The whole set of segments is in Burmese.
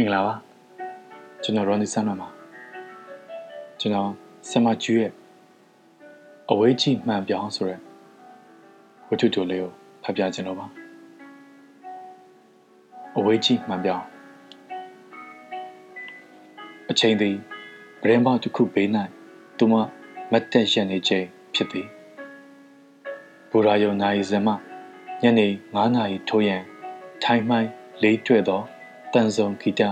မင်္ဂလာပါကျွန်တော်ရော်နီဆန်ပါကျွန်တော်ဆမကျူးရဲ့အဝေးကြီးမှန်ပြောင်းဆိုတဲ့ဝတ္ထုတိုလေးကိုဖတ်ပြခြင်းလို့ပါအဝေးကြီးမှန်ပြောင်းအချိန်သည်ဗရင်ပေါတစ်ခုဘေး၌သူမမတ်တက်ရနေခြင်းဖြစ်သည်ဘူရာယုံနိုင်ဇမညနေ9နာရီထိုးရန်ထိုင်းမှိုင်းလေးတွေ့သောတ န်ဆုံဂီတ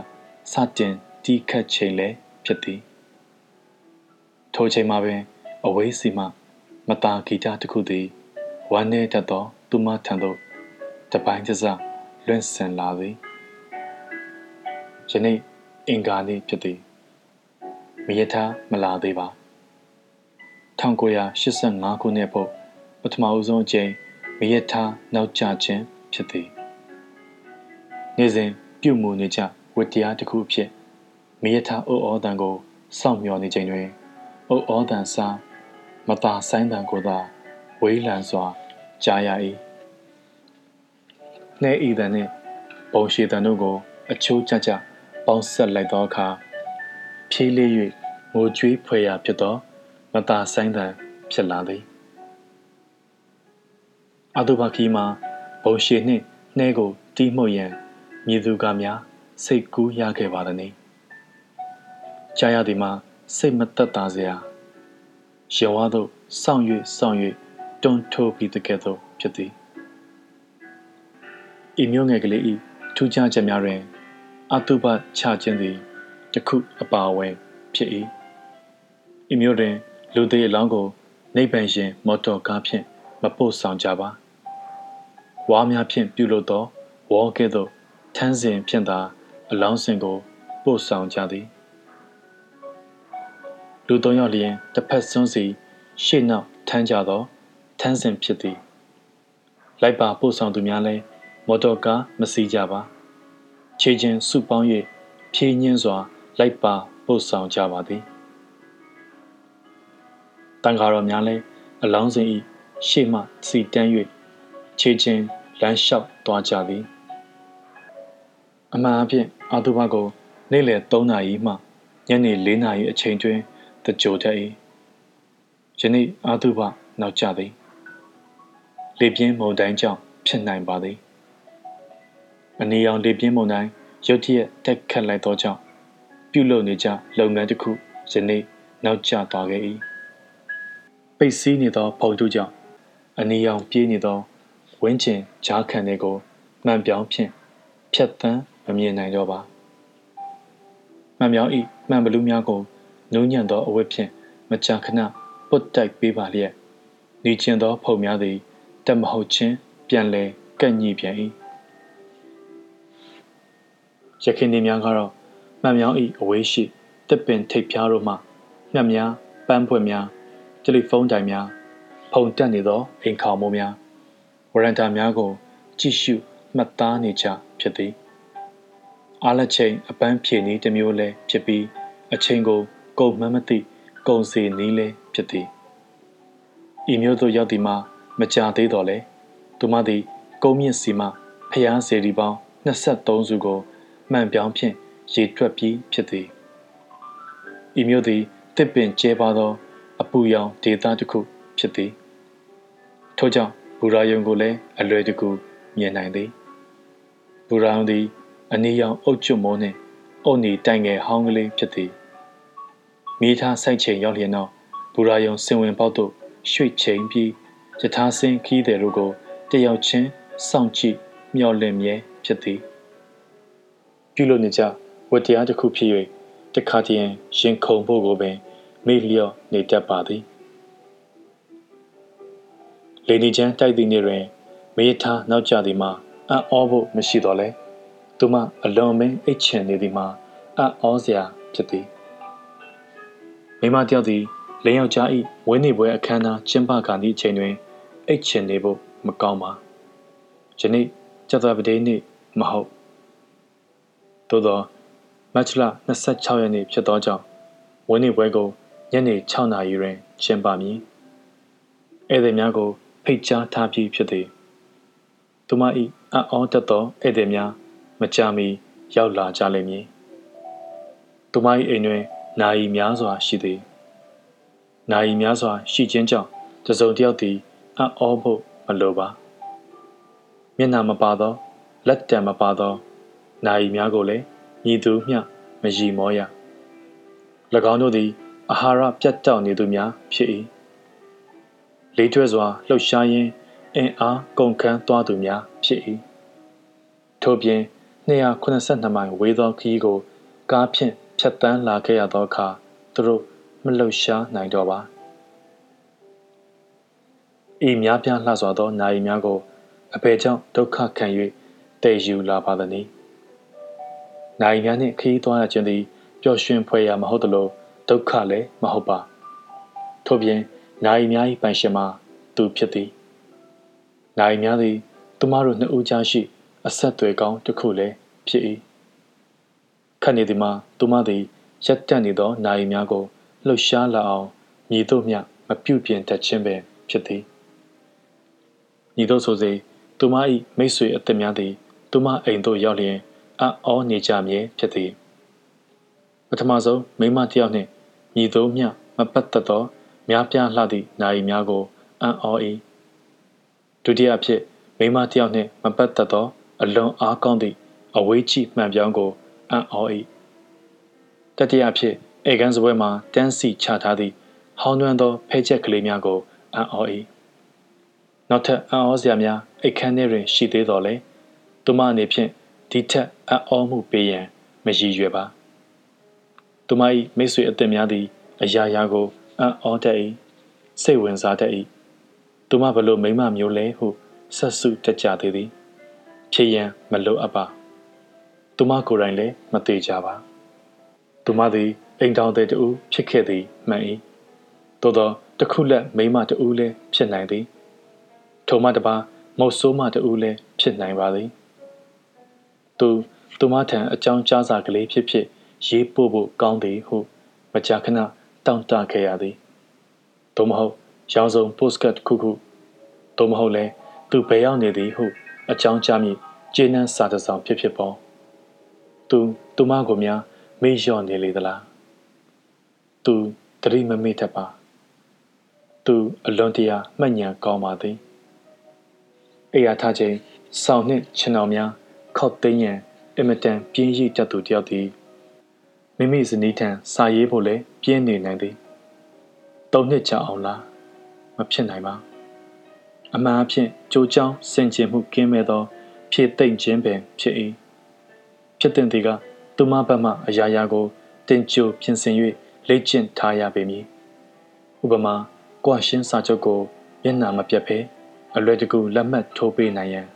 စတင်တီးခတ်ချိန်လည်းဖြစ်သည်ထိုချိန်မှာပင်အဝေးစီမှမတာဂီတတစ်ခုသည်ဝမ်းနေတတ်သော သူမထံသို့တပိုင်းတစလွင့်ဆင်လာသည်ယနေ့အင်္ဂါနေ့ဖြစ်သည်မရထားမလာသေးပါ1985ခုနှစ်ဖို့ပထမဦးဆုံးအကြိမ်မရထားနောက်ကျခြင်းဖြစ်သည်နေ့စဉ် ပြုမှုနေကြဝတ္တရားတစ်ခုအဖြစ်မရထားအိုဩတန်ကိုစောင့်မျှော်နေချိန်တွင်အိုဩတန်စားမသာဆိုင်တန်ကိုသာဝေးလံစွာကြားရ၏နှဲဤတန်နှင့်ဘုံရှိတန်တို့ကို အချိုးကျကျပေါင်းဆက်လိုက်သောအခါဖြေးလေး၍ငိုကြွေးဖွယ်ရာဖြစ်သောမသာဆိုင်တန်ဖြစ်လာသည်အတုဘခီမှာဘုံရှိနှင့်နှဲကိုတီးမှုတ်ရန် မြည်သူကများစိတ်ကူးရခဲ့ပါသည်။ကြားရသည်မှာစိတ်မသက်သာစရာရင်ဝါသို့စောင့်၍စောင့်၍တွန်းထိုးပြီးတကယ်သို့ဖြစ်သည်။ဤမျိုးငယ်ကလေးဤထူးခြားချက်များတွင်အတုပချခြင်းသည်တခုအပါအဝင်ဖြစ်၏။ဤမျိုးတွင် လူသေးအလောင်းကိုနိဗ္ဗာန်ရှင်မော်တော်ကားဖြင့်မပို့ဆောင်ကြပါ။ဝါများဖြင့်ပြုလုပ်သောဝေါ်ကဲ့သို့ ထန်းစဉ်ဖြင့်သာ အလောင်းစင်ကို ပို့ဆောင်ကြသည်လူသုံးယောက်လျင်တစ်ဖက်စွန်းစီရှေ့နောက်ထမ်းကြသောထန်းစဉ်ဖြစ်သည်လိုက်ပါပို့ဆောင်သူများလည်းမော်တော်ကားမစီးကြပါခြေချင်းစုပေါင်း၍ဖြည့်ညင်းစွာ လိုက်ပါပို့ဆောင်ကြပါသည်တန်ဃာတော်များလည်းအလောင်းစင်ဤရှေ့မှစီတန်း၍ခြေချင်းလမ်းလျှောက်သွားကြသည် အမှန်အဖြစ်အာတုဘကိုနေ့လယ်3နာရီမှညနေ4နာရီအချိန်တွင်တကြိုတတ်၏ယနေ့အာတုဘနောက်ကျသည်လေပြင်းမုန်တိုင်းကြောင့်ဖြစ်နိုင်ပါသည်အနီရောင်လေပြင်းမုန်တိုင်းရုတ်တရက်တက်ခတ်လိုက်သောကြောင့်ပြုလုပ်နေကြလုပ်ငန်းတစ်ခုယနေ့နောက်ကျသွားခဲ့၏ပိတ်စည်းနေသောဖုန်တုကြောင့်အနီရောင်ပြေးနေသောဝင်းကျင်ဂျားခံတွေကိုမှန်ပြောင်းဖြင့်ဖြတ်တန်း မမြင်နိုင်တော့ပါမှန်မြောင်းဤမှန်ဘလူးများကိုနုံညံ့သောအဝတ်ဖြင့်မကြာခဏပုတ်တိုက်ပေးပါလျက်နေကျင်သောဖုံများသည်တက်မဟုတ်ချင်းပြန်လဲကန့်ညိပြန်၏ရခင်နေများကတော့မှန်မြောင်းဤအဝေးရှိတစ်ပင်ထိပ်ဖြားတို့မှမြတ်များပန်းဖွက်များတယ်လီဖုန်းတိုင်များဖုန်တက်နေသောအိမ်ခေါင်မိုးများဝရန်တာများကိုကြည့်ရှုမှတ်သားနေကြဖြစ်သည် အားလက်ချိန်အပန်းဖြေနည်းတစ်မျိုးလဲဖြစ်ပြီးအချိန်ကိုကုန်မှန်းမသိကုန်စီနည်းလဲဖြစ်သည်ဤမျိုးသို့ရောက်သည်မှာမကြာသေးတော့လေသူမသည်ကုန်းမြင့်စီမှဖျားစေဒီပေါင်း23စုကိုမှန်ပြောင်းဖြင့်ရေတွက်ပြီးဖြစ်သည်ဤမျိုးသည်တစ်ပင်ကျဲပါသော အပူရောင်ဒေသတစ်ခုဖြစ်သည်ထို့ကြောင့်ဘူရာယုံကိုလည်းအလွယ်တကူမြင်နိုင်သည်ဘူရာယုံသည် အနီရောင်အုတ်ကျွတ်မိုးနှင့်အုတ်နီတိုင်ငယ်ဟောင်းကလေးဖြစ်သည်မိသားဆိုင်ချိန်ရောက်လျင်တော့ဘူရာယုံစင်ဝင်ပေါက်သို့ရွှေ့ချိန်ပြီးယထာစင်ခီးတဲ့တို့ကိုတယောက်ချင်းစောင့်ကြည့်မျှော်လင့်မြဲဖြစ်သည်ပြုလို့နေကြဝတ္တရားတစ်ခုဖြစ်၍တခါတည်းရင်ခုန်ဖို့ကိုပင်မေ့လျော့နေတတ်ပါသည်လေဒီချန်တိုက်သည့်နေ့တွင်မေးထားနောက်ကျသည်မှာအံ့ဩဖို့မရှိတော့လဲ သူမအလွန်မင်းအိတ်ချင်နေသည်မှာအံ့ဩစရာဖြစ်သည်မိမတယောက်သည်လင်းယောက်ျား၏ဝင်းနေပွဲအခမ်းအနားကျင်းပခါသည့်အချိန်တွင်အိတ်ချင်နေဖို့မကောင်းပါယနေ့ကျသပတေးနေ့မဟုတ်သို့သောမတ်လ26ရက်နေ့ဖြစ်သောကြောင့်ဝင်းနေပွဲကိုညနေ6နာရီတွင်ကျင်းပမည်ဧည့်သည်များကိုဖိတ်ကြားထားပြီးဖြစ်သည်သူမ၏အံ့ဩတတ်သောဧည့်သည်များ မကြမီရောက်လာကြလိမ့်မည်။သူမ၏အိမ်တွင်နာယီများစွာရှိသည်နာယီများစွာရှိခြင်းကြောင့်တစုံတစ်ယောက်သည်အံ့ဩဖို့မလိုပါမျက်နှာမပါသောလက်တံမပါသောနာယီများကိုလည်းညီသူမျှမရည်မောရ၎င်းတို့သည်အာဟာရပြတ်တောက်နေသူများဖြစ်၏လေးတွဲစွာလှုပ်ရှားရင်းအင်အားကုန်ခန်းသွားသူများဖြစ်၏ထို့ပြင် 282မိုင်ဝေးသောခီးကို ကားဖြင့်ဖြတ်တန်းလာခဲ့ရသောအခါသူတို့မလှုပ်ရှားနိုင်တော့ပါဤများပြားလှစွာသောနာယီများကိုအပေကြောင့်ဒုက္ခခံ၍တည်ယူလာပါသည်။နာယီများနှင့်ခရီးသွားရခြင်းသည်ပျော်ရွှင်ဖွယ်ရာမဟုတ်သလိုဒုက္ခလည်းမဟုတ်ပါ။ထို့ပြင်နာယီများ၏ပိုင်ရှင်မှာသူဖြစ်သည်။နာယီများသည်သူမတို့နှစ်ဦးကြားရှိ အဆက်အသွယ်ကောင်းတစ်ခုလည်းဖြစ်၏။ခတ်နေသည်မှာသူမသည်ရက်တက်နေသောနာယီများကိုလှုပ်ရှားလာအောင်မြည်တို့မျှမပြုတ်ပြင်တတ်ခြင်းပဲဖြစ်သည်။ညီတို့ဆိုစေသူမ၏မိတ်ဆွေအသက်များသည်သူမအိမ်သို့ရောက်လျင်အံ့ဩနေကြမည်ဖြစ်သည်ပထမဆုံးမိမတယောက်နှင့်ညီတို့မျှမပတ်သက်သောများပြားလှသည့်နာရီများကိုအံ့ဩ၏ဒုတိယအဖြစ်မိမတယောက်နှင့်မပတ်သက်သော အလွန်အားကောင်းသည့်အဝေးကြည့်မှန်ပြောင်းကိုအံ့ဩ၏တတိယအဖြစ်အေကန်စပွဲမှာတန်းစီချထားသည့်ဟောင်းနှွမ်းသောဖဲချက်ကလေးများကိုအံ့ဩ၏နောက်ထပ်အံ့ဩစရာများအိတ်ခမ်းထဲတွင်ရှိသေးတော်လဲသူမအနေဖြင့်ဒီထက်အံ့ဩမှုပေးရန်မရည်ရွယ်ပါသူမ၏မိတ်ဆွေအသစ်များသည်အရာရာကိုအံ့ဩတတ်၏စိတ်ဝင်စားတတ်၏သူမဘလို့မိမမျိုးလဲဟုဆက်စုတက်ကြသေးသည် ဖြစ်ရန်မလိုအပ်ပါသူမကိုယ်တိုင်လည်းမသေးကြပါသူမသည်အိမ်တောင်တဲ့တူဖြစ်ခဲ့သည်မှန်၏သို့သောတခုလက်မိမတူလည်းဖြစ်နိုင်သည်ထိုမှတပါမုတ်ဆိုးမတူလည်းဖြစ်နိုင်ပါသည်သူသူမထံအကြောင်းကြားစာကလေးဖြစ်ဖြစ်ရေးပို့ဖို့ကောင်းသည်ဟုမကြာခဏတောင်းတခဲ့ရသည်သို့မဟုတ်ရောင်စုံ postcard ခုခုသို့မဟုတ်လဲသူဘယ်ရောက်နေသည်ဟု အကြောင်းကြားမိကျေနပ်စာတစ်စောင်ဖြစ်ဖြစ်ပေါ်သူသူမကိုများမေ့လျော့နေလေသလားသူတတိမမေ့တတ်ပါသူအလွန်တရာမှတ်ဉာဏ်ကောင်းပါသည်အိယာထားခြင်းဆောင်းနှင့်ခြံတော်များခောက်သိမ်းရန်အင်မတန်ပြင်းရည်တတ်သူတယောက်သည်မိမိဇနီးထံစာရေးဖို့လည်းပြင်းနေနိုင်သည်သုံးနှစ်ကြာအောင်လားမဖြစ်နိုင်ပါ အမှန်အဖြစ်ကြိုးကြောင်းစင်ကြင်မှုကင်းမဲ့သော ဖြည့်သိမ့်ခြင်းပင်ဖြစ်၏ဖြစ်တဲ့ဒီကသူမဘက်မှအရာရာကိုတင်ကြိုပြင်ဆင်၍လေ့ကျင့်ထားရပေမည်ဥပမာကွာရှင်းစာချုပ်ကိုမျက်နှာမပြတ်ဘဲအလွယ်တကူလက်မှတ်ထိုးပေးနိုင်ရန်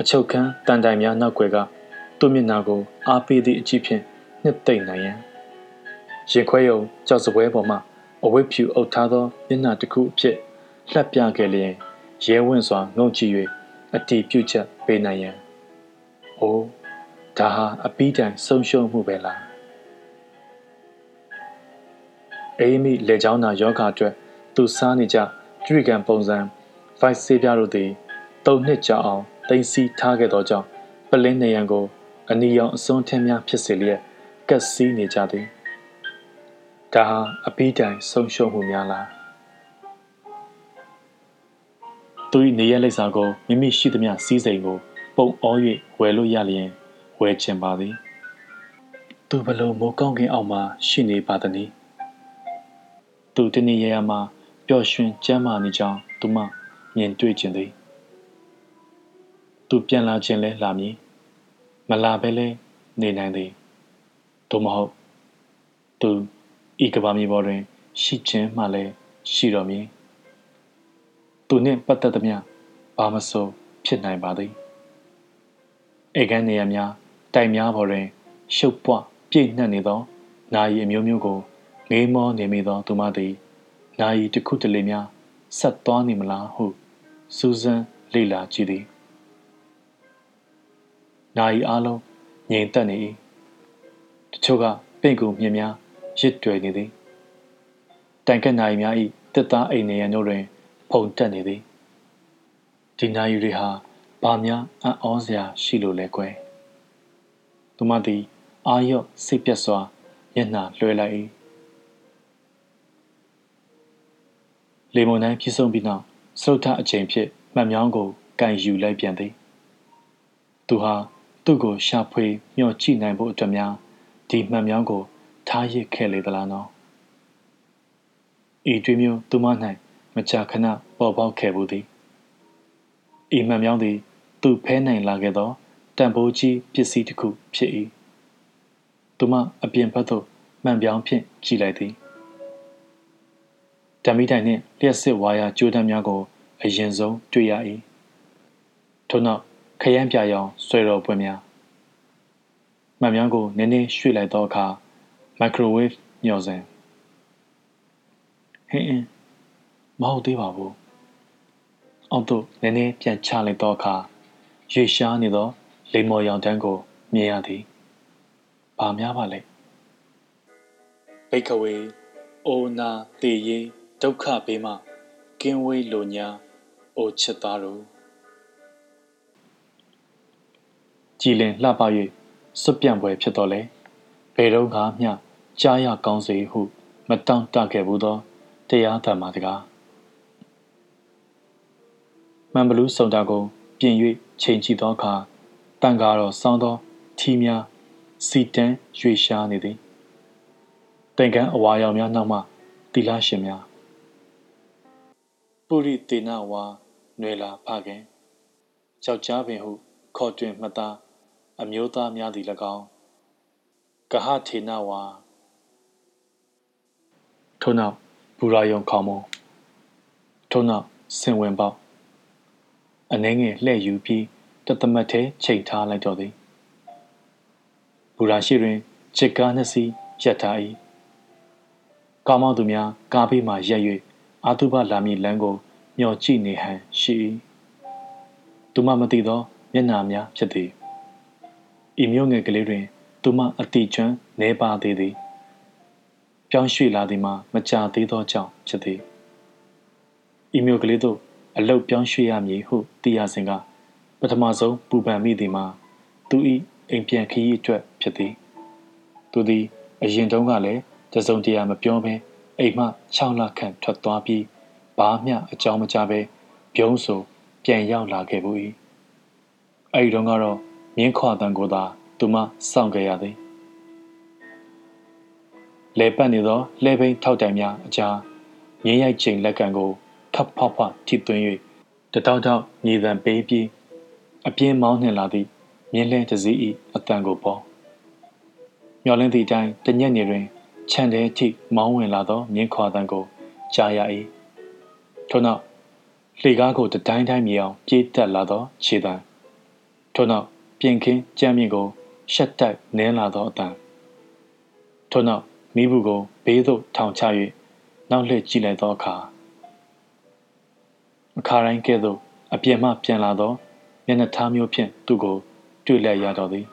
အချုပ်ခန်းတန်တိုင်များနောက်ွယ်ကသူ့မျက်နှာကိုအားပေးသည့်အကြည့်ဖြင့်နှစ်သိမ့်နိုင်ရန်ရင်ခွဲယုံကြောက်စပွဲပေါ်မှအဝိဖြူအုပ်ထားသောမျက်နှာတစ်ခုအဖြစ်လှက်ပြခဲ့လျင် ရဲဝင့်စွာငုံကြည့်၍အတီးပြုတ်ချက်ပေးနိုင်ရန်။အိုးဒါဟာအပီးတိုင်ဆုံးရှုံးမှုပဲလား။အေးမိလေချောင်းသာယောဂအတွက်သူစားနေကြဒရိကန်ပုံစံဖိုက်ဆေးပြတို့သည်တုံနှစ်ကြာအောင်တင်စီထားခဲ့သောကြောင့်ပလင်းနေရန်ကို အနီရောင်အစွန်းထင်းများဖြစ်စေလျက်ကက်စီးနေကြသည်ဒါဟာအပီးတိုင်ဆုံးရှုံးမှုများလား သူ၏နေရလိပ်စာကိုမိမိရှိသမျှစီးစိမ်ကို ပုံအော၍ဝယ်လို့ရလျင်ဝယ်ချင်ပါသည်သူဘလို့မိုးကောင်းကင်အောက်မှာရှိနေပါသနည်းသူတနေ့ရရမှာပျော်ရွှင်ကျမ်းမာနေကြောင်းသူမမြင်တွေ့ခြင်းသည်သူပြန်လာခြင်းလဲလာမည်မလာဘဲလဲနေနိုင်သည်သို့မဟုတ်သူဤကဘာမြေပေါ်တွင် ရှိခြင်းမှလည်းရှိတော်မည် သူနှင့်ပတ်သက်သမျှဘာမဆိုဖြစ်နိုင်ပါသည်ဧကန်နေရများတိုင်များပေါ်တွင် ရှုပ်ပွပြည့်နှက်နေသောနာယီအမျိုးမျိုးကိုငေးမောနေမိသောသူမသည်နာယီတစ်ခုတလေများဆက်သွားနေမလားဟုစူးစမ်းလေ့လာကြည့်သည်နာယီအားလုံးငြိမ်သက်နေ၏တချို့ကပင့်ကူမြင်များရစ်တွေ့နေသည်တိုင်ကက်နာယီများ၏တစ်သားအိမ်နေရန်တို့တွင် ဖုန်တက်နေသည်ဒီနာယီတွေဟာဘာများအံ့ဩစရာရှိလို့လဲကွယ်သူမသည် အာရော့စိတ်ပြတ်စွာမျက်နှာလွှဲလိုက်၏လေမုန်တိုင်းဖြစ်ဆုံးပြီးနောက်စရုတ်ထအချိန်ဖြစ်မှတ်မြောင်းကိုကန်ယူလိုက်ပြန်သည်သူဟာသူ့ကိုရှာဖွေမျှော်ကြည့်နိုင်ဖို့အတွက်များဒီမှတ်မြောင်းကို ထားရစ်ခဲ့လေသလားနော်ဤတွေးမျိုးသူမ၌မ ကြာခဏပေါ်ပေါက်ခဲ့ဘူးသည်ဤမှန်မြောင်းသည် သူဖဲနိုင်လာခဲ့သောတန်ဖိုးကြီးပစ္စည်းတစ်ခုဖြစ်၏သူမအပြင်ဘက်သို့မှန်ပြောင်းဖြင့်ကြည့်လိုက်သည်ဓမီတိုင်နှင့်လျှက်စစ်ဝါယာကြိုးတန်းများကိုအရင်ဆုံးတွေ့ရ၏ထို့နောက်ခရမ်းပြရောင်ဆွဲတော်ပွင့်များမှန်မြောင်းကိုနည်းနည်းရွှေ့လိုက်သောအခါမိုက်ခရိုဝေ့ညှော်စဉ်ဟင်းအင်း မဟုတ်သေးပါဘူးအောက်သို့နည်းနည်းပြန်ချလိုက်သောအခါရွေရှားနေသောလိမ္မော်ရောင်တန်းကိုမြင်ရသည်။ဘာများပါလဲ။ဘိကဝေအိုနာတေယေဒုက္ခဘေးမှကင်းဝေးလိုညာအိုချစ်သားတို့ကြည်လင်လှပ၍စွပြန့်ပွဲဖြစ်တော်လဲဘယ်တော့မှကြားရကောင်းစေဟု မတောင့်တခဲ့ဘူးသောတရားဓမ္မတကား မန်ဘလူးစုံတာကိုပြင်၍ချိန်ကြည့်သောအခါတန်ကားတော်ဆောင်းသောထီးများစီတန်းရွေရှားနေသည်တိုင်ကန်းအဝါရောင်များနောက်မှတီလာရှင်များပုရိတေနဝါနွေလာဖခင်ယောက်ျားပင်ဟု ခေါ်တွင်မှတ်သားအမျိုးသားများသည်၎င်းကဟထေနဝါထို့နောက်ဘူရာယုံခေါမုံထို့နောက်ဆင်ဝင်ပေါက် အနှဲငယ်လှဲ့ယူပြီးတသမတ်ထဲချိန်ထားလိုက်တော့သည်ဘူရာရှိတွင်ချစ်ကားနှစ်စီးရက်ထား၏ကာမောက်သူများကားဘေးမှရက်၍အာတုဘလာမည်လမ်းကိုမျှော်ကြည့်နေဟန်ရှိ၏သူမမသိသောမျက်နှာများဖြစ်သည်ဤမျိုးငယ်ကလေးတွင် သူမအတိကျွမ်းနေပါသေးသည်ပြောင်းရွှေ့လာသည်မှာမကြာသေးသောကြောင့်ဖြစ်သည်ဤမျိုးကလေးတို့ အလုတ်ပြောင်းရွှေ့ရမည်ဟုသိရစဉ်ကပထမဆုံးပူပန်မိသည်မှာသူ၏အိမ်ပြန်ခရီးအတွက်ဖြစ်သည်သူသည်အရင်တုန်းကလည်းတစုံတရာမပြောဘဲအိမ်မှ6လခန့်ထွက်သွားပြီးဘာမျှအကြောင်းမကြားဘဲပြုံးဆိုပြန်ရောက်လာခဲ့ဘူး၏အဲဒီတုန်းကတော့မြင်းခွာတန်ကိုသာသူမစောင့်ခဲ့ရသည်လဲပတ်နေသောလဲဘိန်းထောက်တိုင်များအကြားမြင်းရိုက်ချိန်လက်ကန်ကို ခပ်ဖောက်ဖောက်ထိသွင်း၍တတောက်တောက်မြေတံပေးပြီးအပြင်းမောင်းနှင်လာသည့်မြင်းလဲတစည်း၏အတန်ကိုပေါ်မျောလင်းသည့်အတိုင်းတညက်နေတွင်ခြံထဲထိမောင်းဝင်လာသောမြင်းခွာတန်ကိုကြားရ၏ထို့နောက်လှေကားကိုတတိုင်းတိုင်းမြေအောင်ပြေးတက်လာသောခြေတံထို့နောက်ပြင်ခင်းကြမ်းမြင့်ကိုရှက်တက်နင်းလာသောအတန်ထို့နောက်မိဘူးကိုဘေးသို့ထောင်ချ၍နောက်လှည့်ကြည့်လိုက်သောအခါ အခါတိုင်းကဲ့သို့အပြင်မှပြန်လာသောမျက်နှာထားမျိုးဖြင့်သူ့ကိုတွေ့လိုက်ရတော့သည်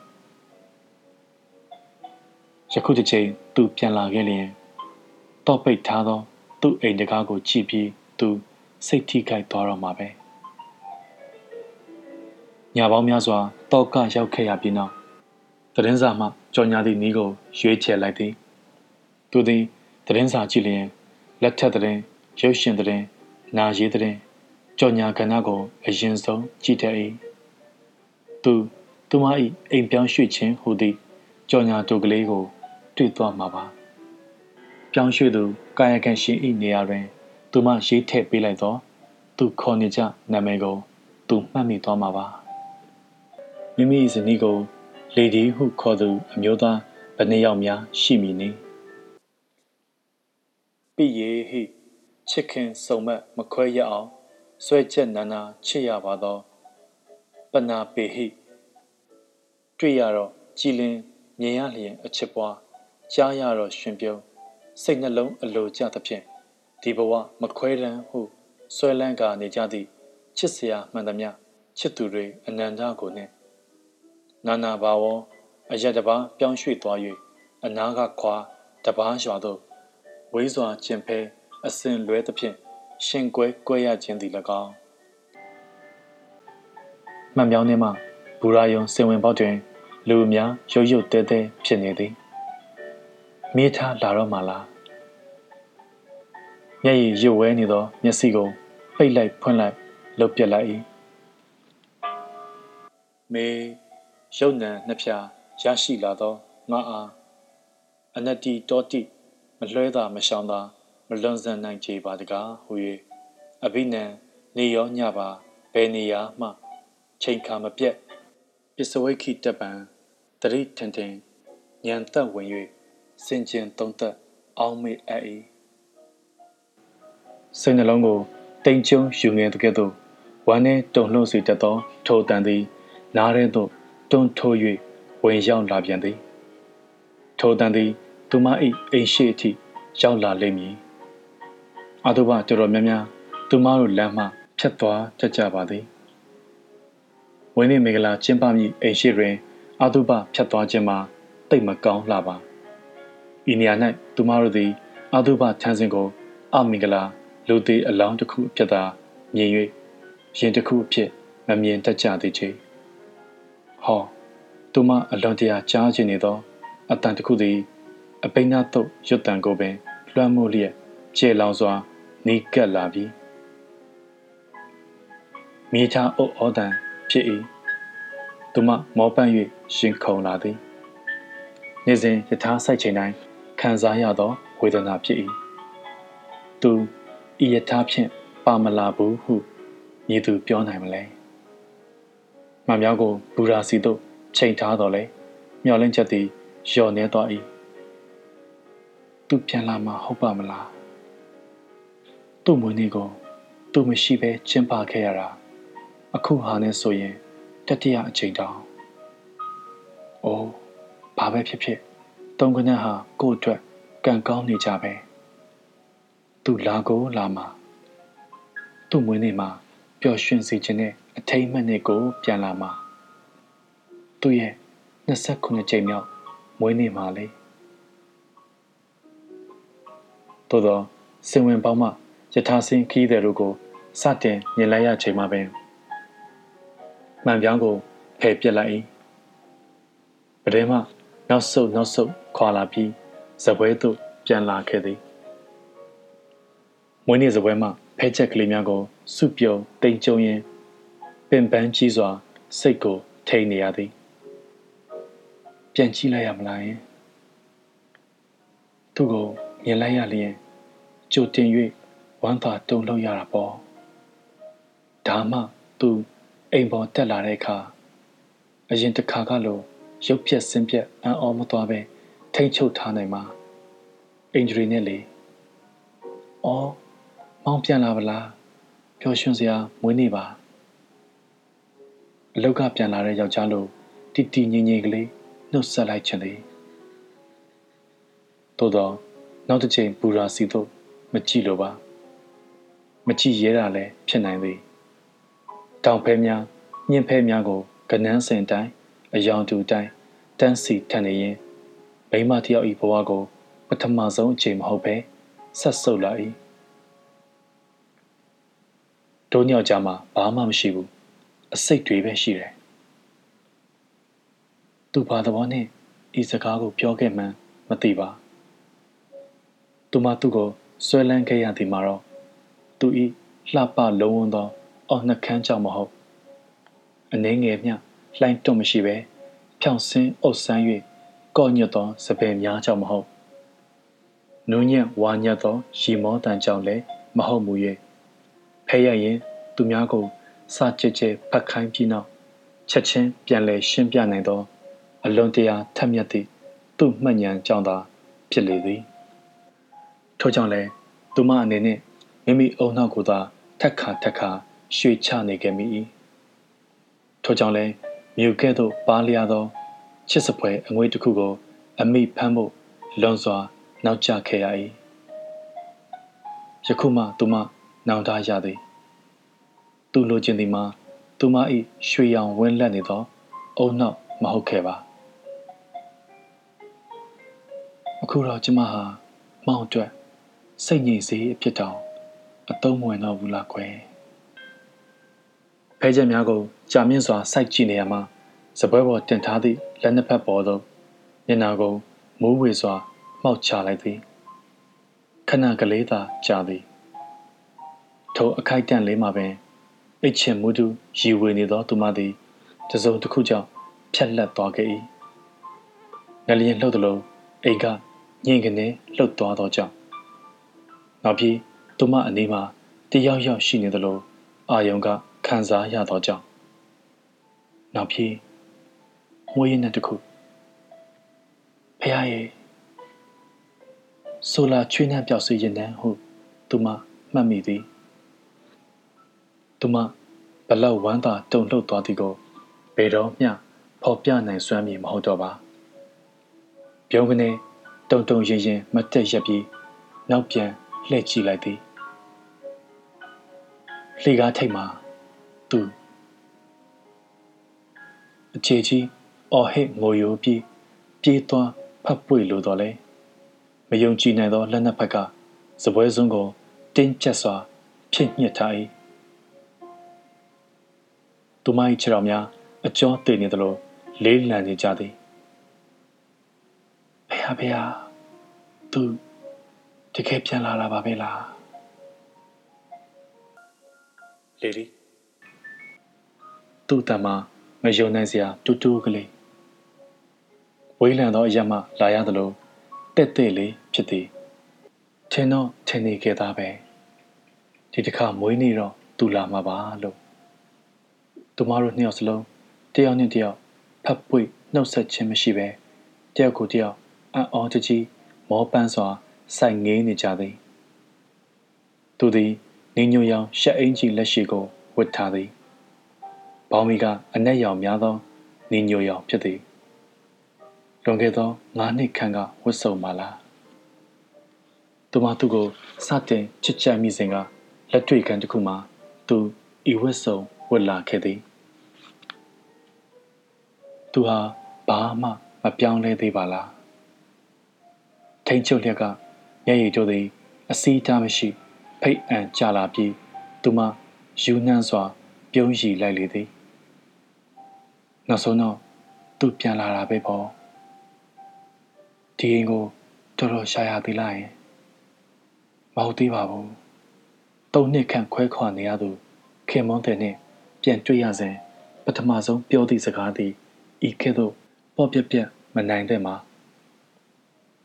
ယခုတစ်ချိန်သူပြန်လာခဲ့လျင်တော့ပိတ်ထားသော သူ့အိမ်တကားကိုကြည့်ပြီးသူစိတ်ထိခိုက်သွားတော့မှာပဲညာပေါင်းများစွာတောက်ကရောက်ခဲ့ရပြီးနောက်သတင်းစာမှကြော်ညာသည့်နီးကိုရွေးချယ်လိုက်သည်သူသည်သတင်းစာကြည့်လျင်လက်ထက်သတင်းရုပ်ရှင်သတင်းနာရေးသတင်း ကြော်ညာကဏ္ဍကိုအရင်ဆုံးကြည့်တတ်၏သူသူမ၏အိမ်ပြောင်းရွှေ့ခြင်းဟူသည့်ကြော်ညာတူကလေးကိုတွေ့သွားမှာပါပြောင်းရွှေ့သူကာယကံရှင်၏နေရာတွင် သူမရေးထည့်ပေးလိုက်သော သူခေါ်နေကြနာမည်ကို သူမှတ်မိသွားမှာပါမိမိဇနီးကို လေဒီဟုခေါ်သူ အမျိုးသားဘယ်နှယောက်များရှိမည်နည်းပိယေဟိချစ်ခင်စုံမက်မခွဲရအောင် ဆွဲချက်နာနာချစ်ရပါသောပနာပေဟိတွေ့ရတော့ကြည်လင်မြင်ရလျင်အချစ်ပွားကြားရတော့ရှင်ပြုံးစိတ်နှလုံးအလိုကျသဖြင့်ဒီဘဝမခွဲတမ်းဟုဆွဲလန်းကနေကြသည့်ချစ်စရာမှန်သမျှချစ်သူတွေအနန္တကိုနှင့်နာနာဘာဝအရတပါပြောင်းရွှေ့သွား၍အနာကခွာတပားရွာသို့ဝေးစွာကျင်ဖဲအစဉ်လွဲသဖြင့် ရှင်ကွဲကွဲရခြင်းသည်၎င်းမှန်ပြောင်းနေမှဘူရာယုံစင်ဝင်ပေါက်တွင် လူအများရုတ်ရုတ်တဲတဲဖြစ်နေသည်မေးထားလာတော့မှလားမျက်ရည်ရွဝဲနေသောမျက်စိကိုပိတ်လိုက်ဖွင့်လိုက်လှုပ်ပြက်လိုက်၏မေရုပ်နံနှစ်ဖြာရရှိလာသောငါအားအနတ္တိတောတိမလွှဲသာမရှောင်သာ မလွန်ဆန်နိုင်ကြပါတကားဟူ၍အဘိနံနေရောညပါဘယ်နေရာမှချိန်ခါမပြတ်ပစ္စဝိခိတပံတရိထန်ထင်ညံသက်ဝင်၍စင်ကျင်သုံးသက်အောင်းမေ့အပ်၏စိတ်နှလုံးကိုတိမ်ကျုံယူငယ်တဲ့ကဲ့သို့ဝမ်းနဲ့တုန်လှုပ်စေတတ်သောထိုတန်သည် နားထဲသို့တွန်းထိုး၍ဝင်ရောက်လာပြန်သည်ထိုတန်သည် သူမ၏အိမ်ရှိအထိရောက်လာလိမ့်မည် အတုပတော်တော်များများသူမတို့လမ်းမှဖြတ်သွားကြကြပါသည်ဝင်းနေမင်္ဂလာကျင်းပမည့်အိမ်ရှိတွင်အတုပဖြတ်သွားခြင်းမှာတိတ်မကောင်းလှပါဤနေရာ၌သူမတို့သည်အတုပထန်းစဉ်ကိုအမင်္ဂလာလူသေးအလောင်းတစ်ခုအဖြစ်သာမြင်၍ရင်တစ်ခုအဖြစ်မမြင်တတ်ကြသေးချေဟောသူမအလွန်တရာကြားချင်နေသောအတန်တစ်ခုသည် အပိနာတုတ်ရွတ်တန်ကိုပင်လွှမ်းမိုးလျက်ကျေလောင်စွာ နေကပ်လာပြီမြေချအုပ်ဩတန်ဖြစ်၏သူမမောပန့်၍ရှင်ခုန်လာသည်နေစဉ်ယထာဆိုင်ချိန်တိုင်းခံစားရသောဝေဒနာဖြစ်၏သူဤယထာဖြင့်ပါမလာဘူးဟုမည်သူပြောနိုင်မလဲမမြောက်ကိုဘူရာစီတို့ချိန်ထားတော်လဲမျောလင့်ချက်သည်လျော့နေသွား၏သူပြန်လာမှာဟုတ်ပါမလား သူ့မွေးနေ့ကိုသူမရှိဘဲကျင်းပခဲ့ရတာအခုဟာနဲ့ဆိုရင်တတိယအချိန်တောင်အိုးဘာပဲဖြစ်ဖြစ်တုံကနက်ဟာကို့အတွက်ကံကောင်းနေကြပဲသူလာကိုလာမှာသူ့မွေးနေ့မှာပျော်ရွှင်စေခြင်းနဲ့အထိမ်းအမှတ်နဲ့ကို ပြန်လာမှာသူ့ရဲ့29ကြိမ်မြောက်မွေးနေ့မှာလေသို့သောစင်ဝင်ပေါင်းမှ ယထာစင်ခီးတဲ့တို့ကိုစတင်မြင်လိုက်ရချိန်မှာပင်မှန်ပြောင်းကိုဖယ်ပြစ်လိုက်၏ပဒဲမှနောက်ဆုတ်နောက်ဆုတ်ခွာလာပြီးဇပွဲသို့ပြန်လာခဲ့သည်မွေးနေ့ဇပွဲမှဖဲချက်ကလေးများကိုစုပြုံတိမ်ကျုံရင်းပင်ပန်းကြီးစွာ စိတ်ကိုထိန်နေရသည်ပြန်ကြည့်လိုက်ရမလားယင်သူ့ကိုမြင်လိုက်ရလျင်ကြိုတင်၍ဝ မ်းသာတုန်လှုပ်ရတာပေါ့ဒါမှသူအိမ်ပေါ်တက်လာတဲ့အခါအရင်တစ်ခါကလိုရုပ်ပြက်ဆင်းပြက်အံ့ဩမသွားပဲထိမ့်ချုပ်ထားနိုင်မှာအင်ဂျရီနဲ့လေအော်မောင်းပြန်လာဗလားပျော်ရွှင်စရာမွေးနေ့ပါအလောက်ကပြန်လာတဲ့ယောက်ျားလိုတီတီငိမ့်ငိမ့်ကလေးနှုတ်ဆက်လိုက်ခြင်းလေသို့တော့နောက်တစ်ချိန်ပူရာစီတို့မကြည့်လို့ပါ မကြည့်ရဲတာလည်းဖြစ်နိုင်သည်တောင်ဖဲများညင်ဖဲများကိုကနန်းစင်တိုင်းအယောင်တူတိုင်းတန်းစီထန်နေရင်မိမတယောက်ဤဘဝကိုပထမဆုံးအချိန်မဟုတ်ပဲဆက်ဆုပ်လာ၏တို့ညောက်ကြမှာဘာမှမရှိဘူးအစိတ်တွေပဲရှိတယ်သူဘာသဘောနဲ့ဤစကားကိုပြောခဲ့မှန်းမသိပါသူမသူ့ကိုဆွဲလန်းခဲ့ရသည်မှာတော့ သူဤလှပလုံးဝသောအော်နှကန်းကြောင့်မဟုတ်အနှဲငယ်မျှလှိုင်းတွန့်မရှိပဲဖြောင်ဆင်းအုပ်ဆန်း၍ကော့ညွတ်သောစပယ်များကြောင့်မဟုတ်နူးညံ့ဝါညက်သောရီမောတန်ကြောင့်လည်းမဟုတ်မူ၍ဖဲရရင်သူများကိုစကြဲကြဲဖတ်ခိုင်းပြီးနောက်ချက်ချင်းပြန်လဲရှင်းပြနိုင်သော အလွန်တရာထက်မြက်သည့်သူ့မှတ်ဉာဏ်ကြောင့်သာဖြစ်လေသည်ထို့ကြောင့်လည်းသူမအနေနဲ့ မိမိအုံနောက်ကိုသာထက်ခါထက်ခါရွှေချနေခဲ့မိ၏ထို့ကြောင့်လည်းမြုပ်ကဲ့သို့ပါလျာသောချစ်စပွဲအငွေတစ်ခုကို အမိဖမ်းဖို့လွန်စွာနောက်ကျခဲ့ရ၏ယခုမှသူမနောင်တရသည်သူလိုချင်သည်မှာသူမ၏ရွှေရောင်ဝင်းလက်နေသော အုံနောက်မဟုတ်ခဲ့ပါအခုတော့ကျမဟာမောင်အတွက်စိတ်ငြိမ်စေအဖြစ်တောင် အသုံးမဝင်တော့ဘူးလားကွယ်ဖဲချက်များကိုကြာမြင့်စွာစိုက်ကြည့်နေရမှာစပွဲပေါ်တင်ထားသည့်လက်နှစ်ဖက်ပေါ်သို့မျက်နာကိုမိုးဝေစွာမှမောက်ချလိုက်သည်ခဏကလေးသာကြာသည်ထိုအခိုက်တန့်လေးမှာပင်အိတ်ချင်မှုတူရီဝေနေသောသူမသည်တစုံတစ်ခုကြောင့်ဖြက်လက်သွားခဲ့၏ငလျင်လှုပ်သလိုအိမ်ကညင်ကနေလှုပ်သွားသောကြောင့်နောက်ပြီး သူမအနေမှာတယောက်ယောက်ရှိနေသလိုအာယုံကခံစားရသောကြောင့်နောက်ပြီးမွေးရင်းနဲ့တခုဖះရဲ့ဆိုလာချွေးနှံပြောက်စီရင်နှံဟုသူမမှတ်မိသည်သူမဘလောက်ဝမ်းသာတုန်လှုပ်သွားသည်ကိုဘယ်တော့မျှဖော်ပြနိုင်စွမ်းမည်မဟုတ်တော့ပါပြုံးကနေတုံတုံရင်ရင်မတက်ရက်ပြီးနောက်ပြန်လှည့်ကြည့်လိုက်သည် လှေကားထိတ်မှာသူအခြေကြီးအော်ဟစ်ငိုယိုပြီးပြေးသွားဖတ်ပွေလိုတော့လဲမယုံကြည်နိုင်သောလက်နက်ဖက်ကစပွဲစွန်းကိုတင်းကျပ်စွာဖြစ်ညှစ်ထား၏သူမ၏ခြေတော်များအကျော်တည်နေသလိုလေးလံနေကြသည်ဖေဟာဖေဟာသူတကယ်ပြန်လာလာပါပဲလား လေလီသူ့တမမယုံနိုင်စရာတူတူကလေးဝေးလံသောအရက်မှလာရသလိုတက်တဲ့လေးဖြစ်သည်ထင်တော့ထင်နေခဲ့သားပဲဒီတစ်ခါမွေးနေတော့သူလာမှာပါလို့သူမတို့နှစ်ယောက်စလုံးတယောက်နဲ့တယောက်ဖပ်ပွေနှုတ်ဆက်ခြင်းမရှိပဲတယောက်ကိုတယောက်အံ့ဩတကြီးမောပန်းစွာစိုက်ငေးနေကြသည်သူသည် နေညိုရောင်ရှက်အင်ကြီးလက်ရှိကိုဝတ်ထားသည်ဘောင်မီကအနက်ရောင်များသောနေညိုရောင်ဖြစ်သည်လွန်ခဲ့သော၅နှစ်ခန့်ကဝတ်စုံပါလားသူမသူ့ကိုစတင်ချစ်ကြိုက်မိစဉ်ကလက်တွေ့ခံတစ်ခုမှာသူဤဝတ်စုံဝတ်လာခဲ့သည်သူဟာဘာမှမပြောင်းလဲသေးပါလားထိန်ချုပ်လျက်ကမျက်ရည်တို့သည်အစီးထားမရှိ ဖိတ်အံကြလာပြီးသူမယူနှမ်းစွာ ပြုံးရည်လိုက်လေသည်နောက်ဆုံးတော့သူပြန်လာတာပဲပေါ့ဒီအိမ်ကိုတော်တော်ရှာရသေးလားယင်မဟုတ်သေးပါဘူးသုံးနှစ်ခန့်ခွဲခွာနေရသူခင်မောင်းတဲ့နဲ့ပြန်တွေ့ရစဉ်ပထမဆုံးပြောသည့်စကားသည်ဤကဲ့သို့ပေါ့ပြက်ပြက်မနိုင်တဲ့မှာ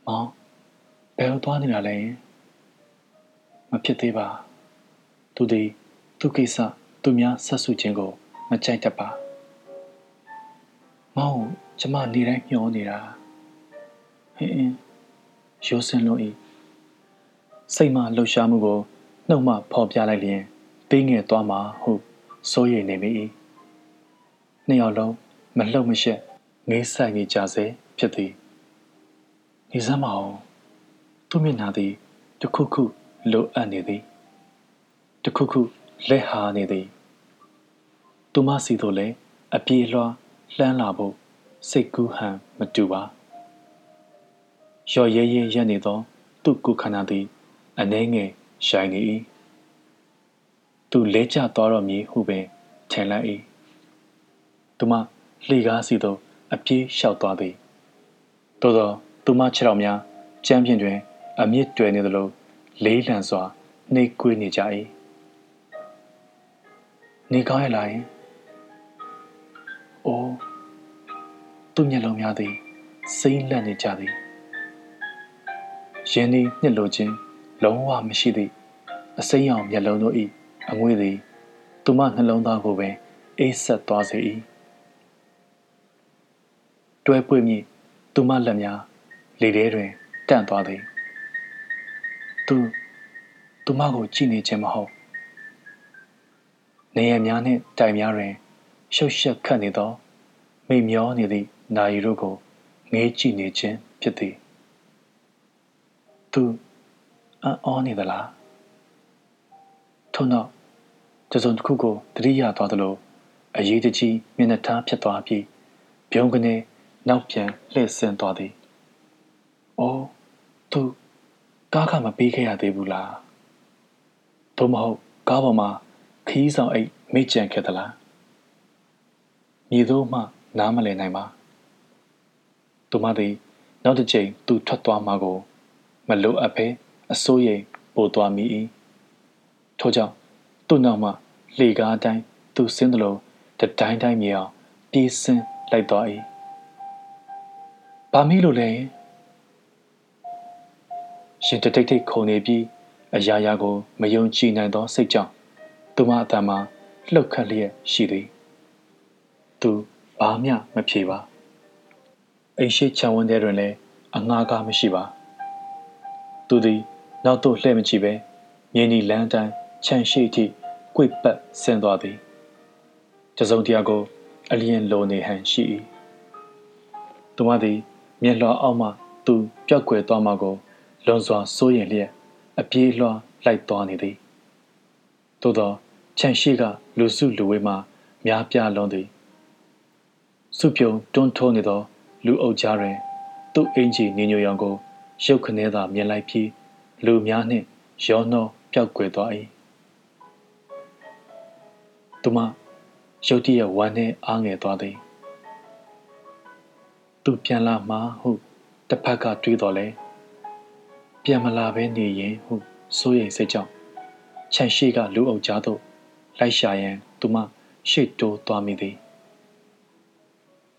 မောင်ဘယ်လိုသွားနေတာလဲ မဖြစ်သေးပါသူသည်သူကိစ္စသူများဆက်စုခြင်းကိုမကြိုက်တတ်ပါမောင်ကျမနေတိုင်းညှောနေတာဟင်းရိုးစင်လို့ဤစိတ်မှလှုပ်ရှားမှုကိုနှုတ်မှဖော်ပြလိုက်လျင်သေးငယ်သွားမှာဟုစိုးရိမ်နေမိ၏နှစ်ယောက်လုံးမလှုပ်မရှက်ငေးဆိုင်နေကြစေဖြစ်သည်နေစမ်းမအောင်သူ့မျက်နှာသည်တခုခု လိုအပ်နေသည်တခုခုလက်ဟာနေသည်သူမစီတို့လည်းအပြေလွှားလှမ်းလာဖို့စိတ်ကူးဟန်မတူပါရော်ရဲရဲရက်နေသော သူ့ကိုယ်ခန္ဓာသည်အနှဲငယ်ရှိုင်နေ၏သူလဲကျသွားတော့မည်ဟုပင်ထင်လိုက်၏သူမလှေကားစီသို့အပြေးလျှောက်သွားသည်သို့သောသူမခြေတော်များကြမ်းပြင်တွင် အမြင့်တွယ်နေသလို လေးလံစွာနှိပ်ကွေးနေကြ၏နေကောင်းရလာရင်အိုးသူ့မျက်လုံးများသည်စိမ့်လန့်နေကြသည်ရင်းနှီးနှစ်လိုခြင်းလုံးဝမရှိသည့်အစိမ်းရောင်မျက်လုံးတို့၏အငွေ့သည်သူမနှလုံးသားကိုပင်အေးဆက်သွားစေ၏တွဲပွေ့မိသူမလက်များလေထဲတွင်တန့်သွားသည် သူသူမကိုကြည့်နေခြင်းမဟုတ်နေရများနှင့်တိုင်များတွင် ရှုပ်ရှက်ခတ်နေသောမိမျောနေသည့်နာရီတို့ကိုငေးကြည့်နေခြင်းဖြစ်သည်သူအံ့ဩနေသလားထို့နောက်တစုံတစ်ခုကိုတတိယသွားသလိုအရေးတကြီးမျက်နှာထားဖြစ်သွားပြီးပြုံးကနေနောက်ပြန်လှည့်ဆင်းသွားသည်။အော်သူ ကားကမပေးခဲ့ရသေးဘူးလား။သို့မဟုတ်ကားပေါ်မှာခီးဆောင်အိတ်မိကြံခဲ့သလား။မြေသို့မှနားမလည်နိုင်ပါ။သူမသည်နောက်တစ်ချိန်သူထွက်သွားမှာကို မလိုအပ်ဘဲအစိုးရိမ်ပိုသွားမိ၏ထို့ကြောင့်သူ့နောက်မှလေကားတိုင်းသူဆင်းသလိုတတိုင်းတိုင်းမြေအောင်ပြေးဆင်းလိုက်သွား၏ဘာမီလို့လဲ ရှင်တတိတ်တိတ်ခုန်နေပြီးအရာရာကိုမယုံကြည်နိုင်သောစိတ်ကြောင့်သူမအတန်မှာလှုပ်ခတ်လျက်ရှိသည်သူဘာမျှမဖြေပါအိမ်ရှိချံဝန်းထဲတွင်လည်းအငှားကားမရှိပါသူသည်နောက်သို့လှည့်မကြည့်ပဲမြင်းဒီလမ်းတိုင်းခြံရှိထိကွေ့ပတ်ဆင်းသွားသည်တစုံတရာကိုအလျင်လိုနေဟန်ရှိ၏သူမသည်မျက်လွှာအောက်မှသူပျောက်ကွယ်သွားမှကို လွန်စွာစိုးရင်လျက်အပြေးလွှာလိုက်သွားနေသည်သို့သောခြံရှိကလူစုလူဝေးမှများပြားလွန်သည်စုပြုံတွန်းထိုးနေသော လူအုပ်ကြားတွင် သူ့အင်ကြီးနေညိုရောင်ကို ရုပ်ခနဲသာမြင်လိုက်ပြီးလူများနှင့်ရောနှောပျောက်ကွယ်သွား၏သူမရုတ်တရက်ဝမ်းနဲ့အားငယ်သွားသည်သူပြန်လာမှာဟုတစ်ဖက်ကတွေးတော်လဲ ပြန်မလာဘဲနေရင်ဟုစိုးရိမ်စိတ်ကြောင့်ခြံရှိကလူအုပ်ကြားသို့လိုက်ရှာရန်သူမရှေ့တိုးသွားမိသည်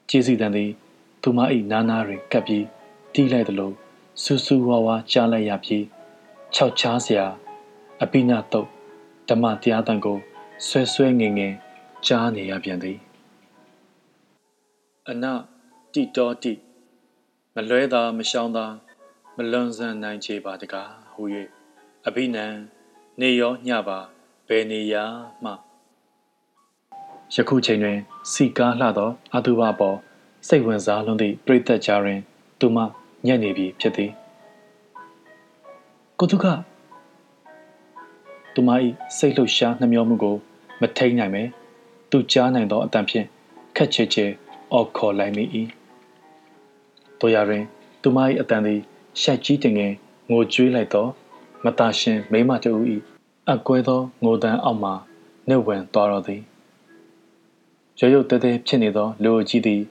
ကျေးဇူးတန်သည်သူမ၏နားနာတွင်ကပ်ပြီးတီးလိုက်သလိုစူးစူးဝါးဝါကြားလိုက်ရပြီးခြောက်ချားစရာအပိနာတုတ်ဓမ္မတရားတန်ကိုဆွဲဆွဲငင်ငင်ကြားနေရပြန်သည်အနတိတော်တိမလွဲသာမရှောင်းသာ မလွန်ဆန်နိုင်ချေပါတကားဟူ၍အဘိနံနေရောညပါဘယ်နေရာမှယခုချိန်တွင် စီကားလှသောအတုဘပေါ်စိတ်ဝင်စားလွန်းသည့်ပြိသက်ကြားတွင် သူမညံ့နေပြီဖြစ်သည်ကိုတုကသူမ၏စိတ်လှုပ်ရှားနှမျောမှုကို မထိန်နိုင်ပဲသူကြားနိုင်သောအတန်ဖြင့်ခက်ချေချေအော်ခေါ်လိုက်မိ၏တို့ရတွင် သူမ၏အတန်သည် ရှိုက်ကြီးတင်ငယ်ငိုကြွေးလိုက်သောမตาရှင်မိမတူ၏အကွဲသောငိုတန်းအောက်မှနှုတ်ဝင်သွားတော်သည်ရုပ်ရုပ်တဲတဲဖြစ်နေသောလူအကြီးသည်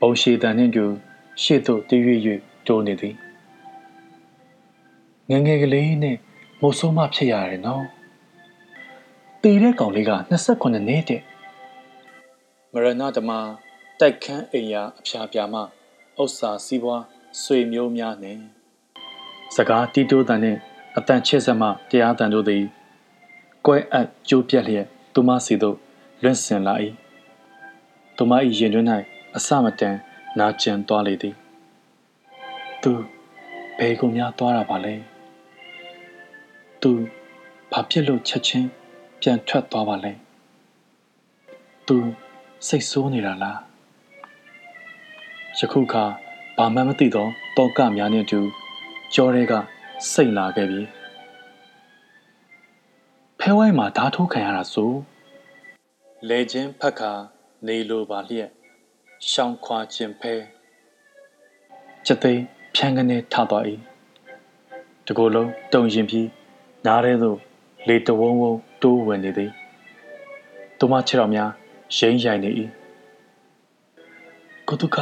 ဘုံရှိတန်နှင့်တူရှေ့သို့တည်၍၍တိုးနေသည်ငငယ်ကလေးနဲ့မိုးဆိုးမဖြစ်ရတယ်နော်တည်တဲ့ကောင်လေးက28နှစ်တဲ့မရဏဓမ္မတိုက်ခန်းအိမ်ယာအဖျားပြာမှဥစ္စာစည်းပွားဆွေမျိုးများနှင့် စကားတီးတိုးတန်နှင့်အတန်ချစ်စမှတရားတန်တို့သည်ကွဲအပ်ကြိုးပြက်လျက်သူမစီသို့လွင့်စင်လာ၏သူမ၏ရင်တွင်၌အစမတန်နာကျင်သွားလေသည်သူဘယ်ကုန်များသွားတာပါလဲသူဘာဖြစ်လို့ချက်ချင်းပြန်ထွက်သွားပါလဲသူစိတ်ဆိုးနေတာလားယခုခါဘာမှမသိသောတောကများနှင့်တူ ကြောရဲကစိတ်လာခဲ့ပြီဖဲဝိုင်းမှာဓာထိုးခံရတာဆိုလေချင်းဖက်ခါနေလိုပါလျက်ရှောင်းခွာခြင်းဖဲချက်သိမ်းဖြန်းကနေထသွား၏တကိုယ်လုံးတုံရင်ပြီးနားထဲသို့လေတဝုံဝုံတိုးဝင်နေသည်သူမခြေတော်များရိမ့်ရိုင်နေ၏ကိုတုခ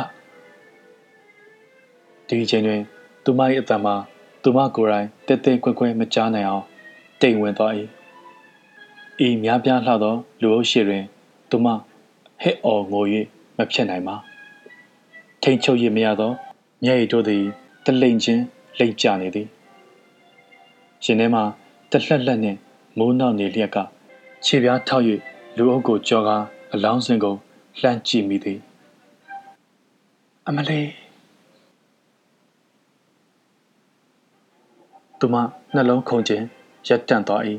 ဒီချိန်တွင် သူမ၏အတံမှာသူမကိုယ်တိုင်တဲတဲကွဲကွဲမကြားနိုင်အောင်တိမ်ဝင်သွား၏ဤများပြားလှသောလူအုပ်ရှိတွင် သူမဟဲ့အော်ငို၍မဖြစ်နိုင်ပါထိန်ချုပ်ရမရသောမျက်ရည်တို့သည်တလိမ်ချင်းလိမ့်ကျနေသည်ရှင်ထဲမှာတလှက်လက်နှင့်မိုးနောက်နေလျက်ကခြေပြားထောက်၍လူအုပ်ကိုကြော်ကားအလောင်းစင်ကိုလှမ်းကြည့်မိသည် အမလေး သူမနှလုံးခုန်ခြင်းရက်တန့်သွား၏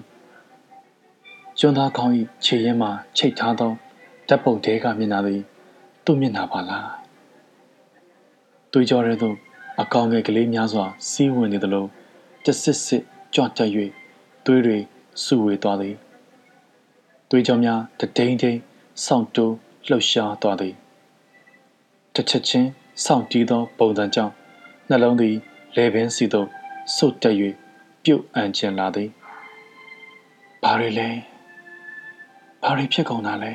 ကျွန်းသားကောင်း၏ခြေရင်းမှချိတ်ထားသောဓာတ်ပုံတဲကမျက်နှာသည်သူ့မျက်နှာပါလားတွေးကြောရဲသို့အကောင်ငယ်ကလေးများစွာစီးဝင်နေသလိုတဆစ်စစ်ကြွတက်၍သွေးတွေစုဝေသွားသည်သွေးကြောများတဒိန်ဒိန်စောင့်တိုးလှုပ်ရှားသွားသည်တစ်ချက်ချင်းစောင့်တီးသောပုံစံကြောင့်နှလုံးသည်လေပင်စီသို့ ဆုတ်တက်၍ပြုတ်အံချင်လာသည်ဘာတွေလဲဘာတွေဖြစ်ကုန်တာလဲ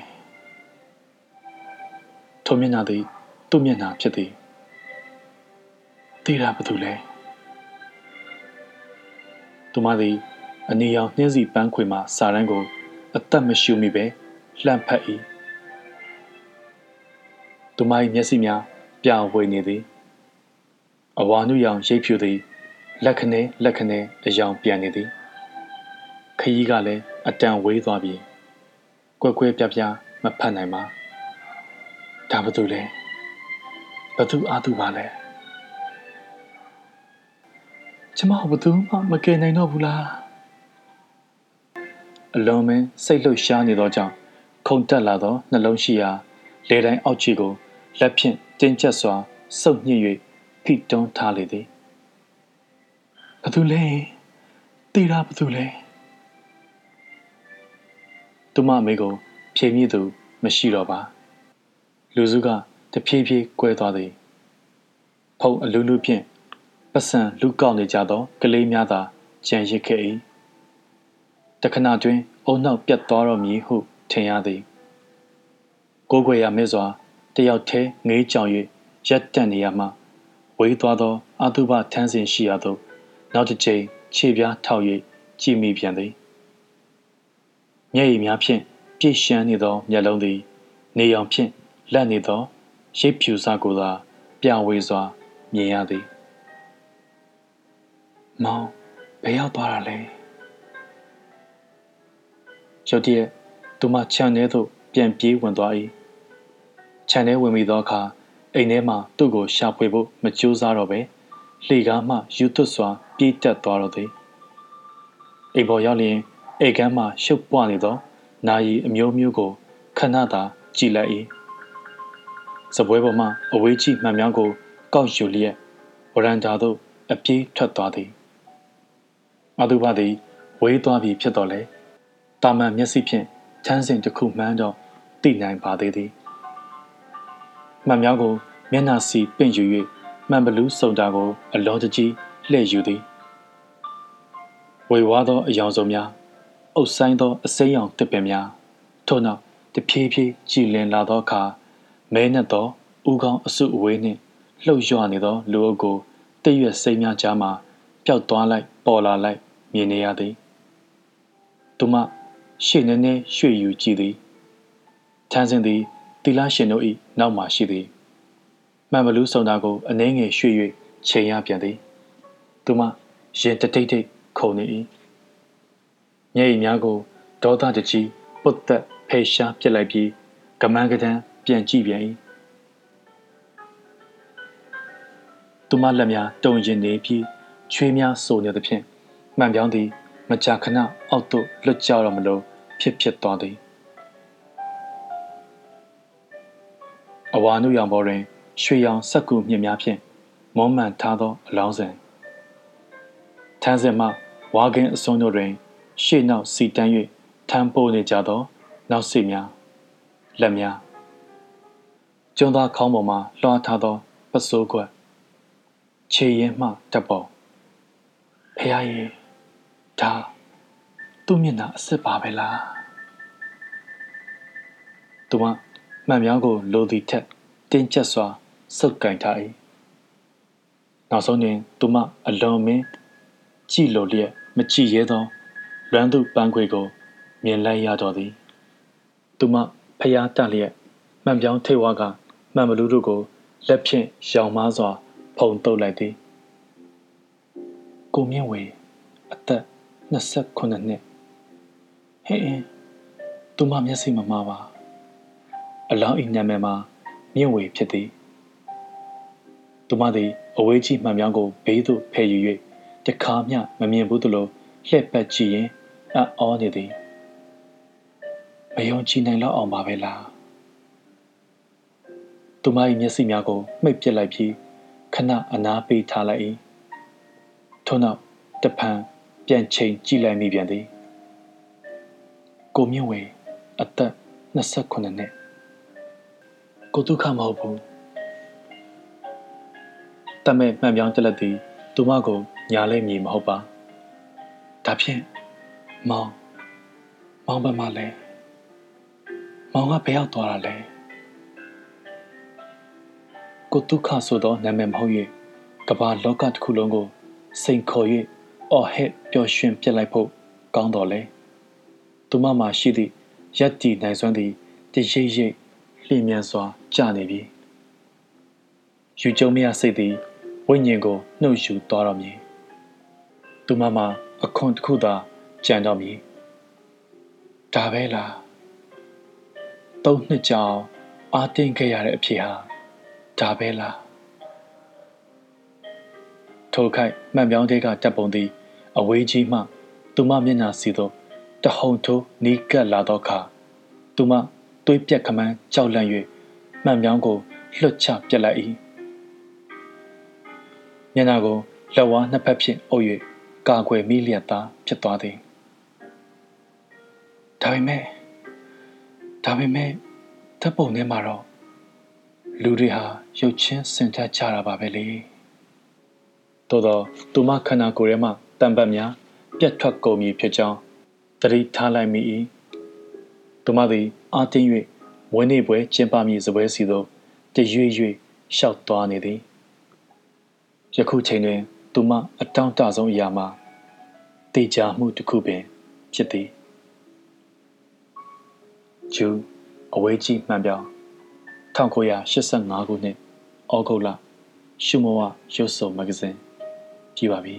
ထိုမျက်နှာသည်သူ့မျက်နှာဖြစ်သည်သိတာဘာလို့လဲသူမသည်အနေရောင်နှင်းစီပန်းခွေမှစာရန်ကို အသက်မရှူမိပဲလှန့်ဖက်၏သူမ၏မျက်စိများပြောင်ဝေနေသည်အဝါနုရောင်ရိပ်ဖြူသည် လက်ခနဲလက်ခနဲအယောင်ပြန်နေသည်ခရီးကလည်းအတန်ဝေးသွားပြီကွက်ကွဲပြပြမဖတ်နိုင်ပါဒါဘသူလဲဘသူအားသူပါလဲကျမဘသူမှမကယ်နိုင်တော့ဘူးလားအလုံးမင်းစိတ်လှုပ်ရှားနေသောကြောင့်ခုန်တက်လာသောနှလုံးရှိရာလေတိုင်းအောက်ခြေကိုလက်ဖြင့်တင်းကျပ်စွာစုပ်ညှစ်၍ဖိတွန်းထားလေသည် ဘသူလဲတေတာဘသူလဲသူမအမေကိုဖြေမြည်သူ မရှိတော့ပါလူစုကတဖြည်းဖြည်းကွဲသွားသည်ဖုံအလူလူဖြင့်ပတ်စံလူကောက်နေကြသောကလေးများသာကြံရစ်ခဲ့၏တခဏတွင် အုံနောက်ပြတ်သွားတော့မည်ဟုထင်ရသည်ကိုးကွယ်ရမဲစွာတယောက်တည်းငေးကြောင်၍ရက်တက်နေရမှဝေးသွားသောအတုပထန်းစင်ရှိရသော နောက်တစ်ချိန်ခြေပြားထောက်၍ကြည်မိပြန်သည်မျက်ရည်များဖြင့်ပြည့်ရှမ်းနေသောမျက်လုံးသည် နေရောင်ဖြင့်လက်နေသောရိပ်ဖြူစာကိုသာပြဝေစွာမြင်ရသည်မောင်ဘယ်ရောက်သွားတာလဲရုတ်တရက်သူမခြံထဲသို့ပြန်ပြေးဝင်သွား၏ခြံထဲဝင်မိသောအခါအိမ်ထဲမှသူ့ကိုရှာဖွေဖို့မကြိုးစားတော့ပဲလှေကားမှယူသွတ်စွာ ပြေးတက်သွားတော့သည်အိမ်ပေါ်ရောက်လျင်အိမ်ကမ်းမှရှုပ်ပွနေသောနာယီအမျိုးမျိုးကိုခဏသာကြည်လိုက်၏စပွဲပေါ်မှအဝေးကြီးမှန်များကို ကောက်ယူလျက်ဝရန်တာသို့အပြေးထွက်သွားသည်အတုပသည်ဝေးသွားပြီဖြစ်တော်လဲတာမန်မျက်စိဖြင့်ချမ်းစင်တစ်ခုမှန်းတော့သိနိုင်ပါသေးသည်မှန်များကိုမျက်နှာစီပင့်ယူ၍မှန်ဘလူးစုံတာကို အလောတကြီးလှည့်ယူသည် ဝေဝါးသောအယောင်စုံများအုပ်ဆိုင်သောအစိမ်းရောင်တစ်ပင်များထို့နောက်တဖြည်းဖြည်းကြည်လင်လာသောအခါမဲနှက်သောဥကောင်းအစုအဝေးနှင့်လှုပ်ရွနေသောလူအုပ်ကိုတည့်ရွက်စိမ်းများကြားမှပျောက်သွားလိုက်ပေါ်လာလိုက်မြင်နေရသည်သူမရှေ့နှင်းနှင်းရွှေ့ယူကြည့်သည်ထန်းစင်သည်တီလာရှင်တို့၏နောက်မှရှိသည်မှန်ဘလူးစုံတာကိုအနှဲငယ်ရွှေ့၍ချိန်ရပြန်သည်သူမရင်တတိတ်တိတ် ခုန်နေ၏မျက်ရည်များကိုဒေါသတကြီးပုတ်သက်ဖေရှားပြစ်လိုက်ပြီးကမန်းကတန်းပြန်ကြည့်ပြန်၏သူမလက်များတုံရင်နေပြီးချွေးများဆိုနေသဖြင့်မှန်ပြောင်းသည်မကြာခဏအောက်သို့လွတ်ကြတော့မလို့ဖြစ်ဖြစ်သွားသည်အဝါနုရောင်ပေါ်တွင်ရွှေရောင်စက်ကူမြင့်များဖြင့်မုံမှန်ထားသောအလောင်းစဉ် ထန်းစင်မှဝါကင်းအစွန်းတို့တွင် ရှေ့နောက်စီတန်း၍ထမ်းပိုးနေကြသော နောက်စိများလက်များကျွန်းသားခေါင်းပေါ်မှလွှားထားသောပစိုးခွက်ခြေရင်မှတပ်ပေါ်ဖះရေဒါသူ့မျက်နှာအစ်စ်ပါပဲလားသူကမှန်မြောင်းကိုလိုသည်ထက်တင်းကျပ်စွာစုပ်ကင်ထား၏နောက်ဆုံးတွင်သူမအလွန်မင်း ကြည်လိုလျက်မကြည်ရဲသောလွမ်းသူပန်းခွေကို မြင်လိုက်ရတော်သည် သူမဖျားတလျက်မှန်ပြောင်းထိတ်ဝါကမှန်မလူတို့ကိုလက်ဖြင့်ရောင်မားစွာ ဖုံတုပ်လိုက်သည်ကိုမြင့်ဝေအသက်29နှစ်ဟဲ့အင်းသူမမျက်စိမမှားပါအလောင်းအိမ်နာမည်မှာမြင့်ဝေဖြစ်သည်သူမသည်အဝေးကြီးမှန်ပြောင်းကိုဘေးသို့ဖယ်ယူ၍ တခါမျှမမြင်ဘူးသလိုလှည့်ပတ်ကြည့်ရင်အံ့ဩနေသည်မယုံကြည်နိုင်တော့အောင်ပါပဲလားသူမ၏မျက်စိများကိုမှိတ်ပစ်လိုက်ပြီးခဏအနားပေးထားလိုက်၏ထို့နောက်တဖန်ပြန်ချိန်ကြည့်လိုက်မိပြန်သည်ကိုမြင့်ဝေအသက်29နှစ်ကိုဒုက္ခမဟုတ်ဘူးတမဲမှန်ပြောင်းတက်လက်သည်သူမကို ညာလဲမြည်မဟုတ်ပါဒါဖြင့်မောင်မောင်ဘက်မှလဲမောင်ကဘယ်ရောက်သွားတာလဲကိုဒုက္ခဆိုသောနာမည်မဟုတ်၍ကဘာလောကတစ်ခုလုံးကိုစိန်ခေါ်၍အော်ဟစ်ပျော်ရွှင်ပြစ်လိုက်ဖို့ကောင်းတော်လေသူမမှာရှိသည့်ရက်တီနိုင်စွမ်းသည့်တရိပ်ရိပ်လျင်မြန်စွာကျနေပြီယူကျုံမရစိတ်သည်ဝိညာဉ်ကိုနှုတ်ယူသွားတော်မည် သူမမှာအခွန်တစ်ခုသာကြံတော်မည်ဒါပဲလားသုံးနှစ်ကြောင်အာတင်းခဲ့ရတဲ့အဖြစ်ဟာဒါပဲလားထိုခိုက်မှန်ပြောင်းတဲ့ကတပ်ပုံသည် အဝေးကြီးမှ သူမမျက်နှာစီသို့တဟုန်ထိုးနီးကပ်လာသောအခါသူမသွေးပြက်ခမန်းကြောက်လန့်၍မှန်ပြောင်းကိုလွတ်ချပြက်လိုက်၏မျက်နှာကိုလက်ဝါးနှစ်ဖက်ဖြင့်အုပ်၍ ကာကွယ်မိလျက်သားဖြစ်သွားသည်ဒါပေမဲ့ဒါပေမဲ့တပ်ပုံထဲမှာတော့လူတွေဟာရုပ်ချင်းစင်ထက်ကြတာပါပဲလေသို့တော့သူမခန္ဓာကိုယ်ထဲမှတံပတ်များပြတ်ထွက်ကုန်ပြီဖြစ်ကြောင်းသတိထားလိုက်မိ၏သူမသည်အာတင်း၍ဝင်းနေပွဲကျင်းပမည်စပွဲစီသို့တရွေ့ရွေ့ရှောက်သွားနေသည်ယခုချိန်တွင် သူမအတောင့်တဆုံးအရာမှာတေချာမှုတစ်ခုပင် ဖြစ်သည်ဂျူအဝေးကြီးမှန်ပြောင်း1985ခုနှစ်ဩဂုတ်လရှုမောဝရုပ်စုံမဂ္ဂဇင်းကြည့်ပါပြီ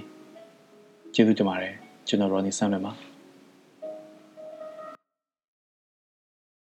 ကျေးဇူးတင်ပါတယ်ကျွန်တော်ရော်နီဆမ်လွယ်ပါ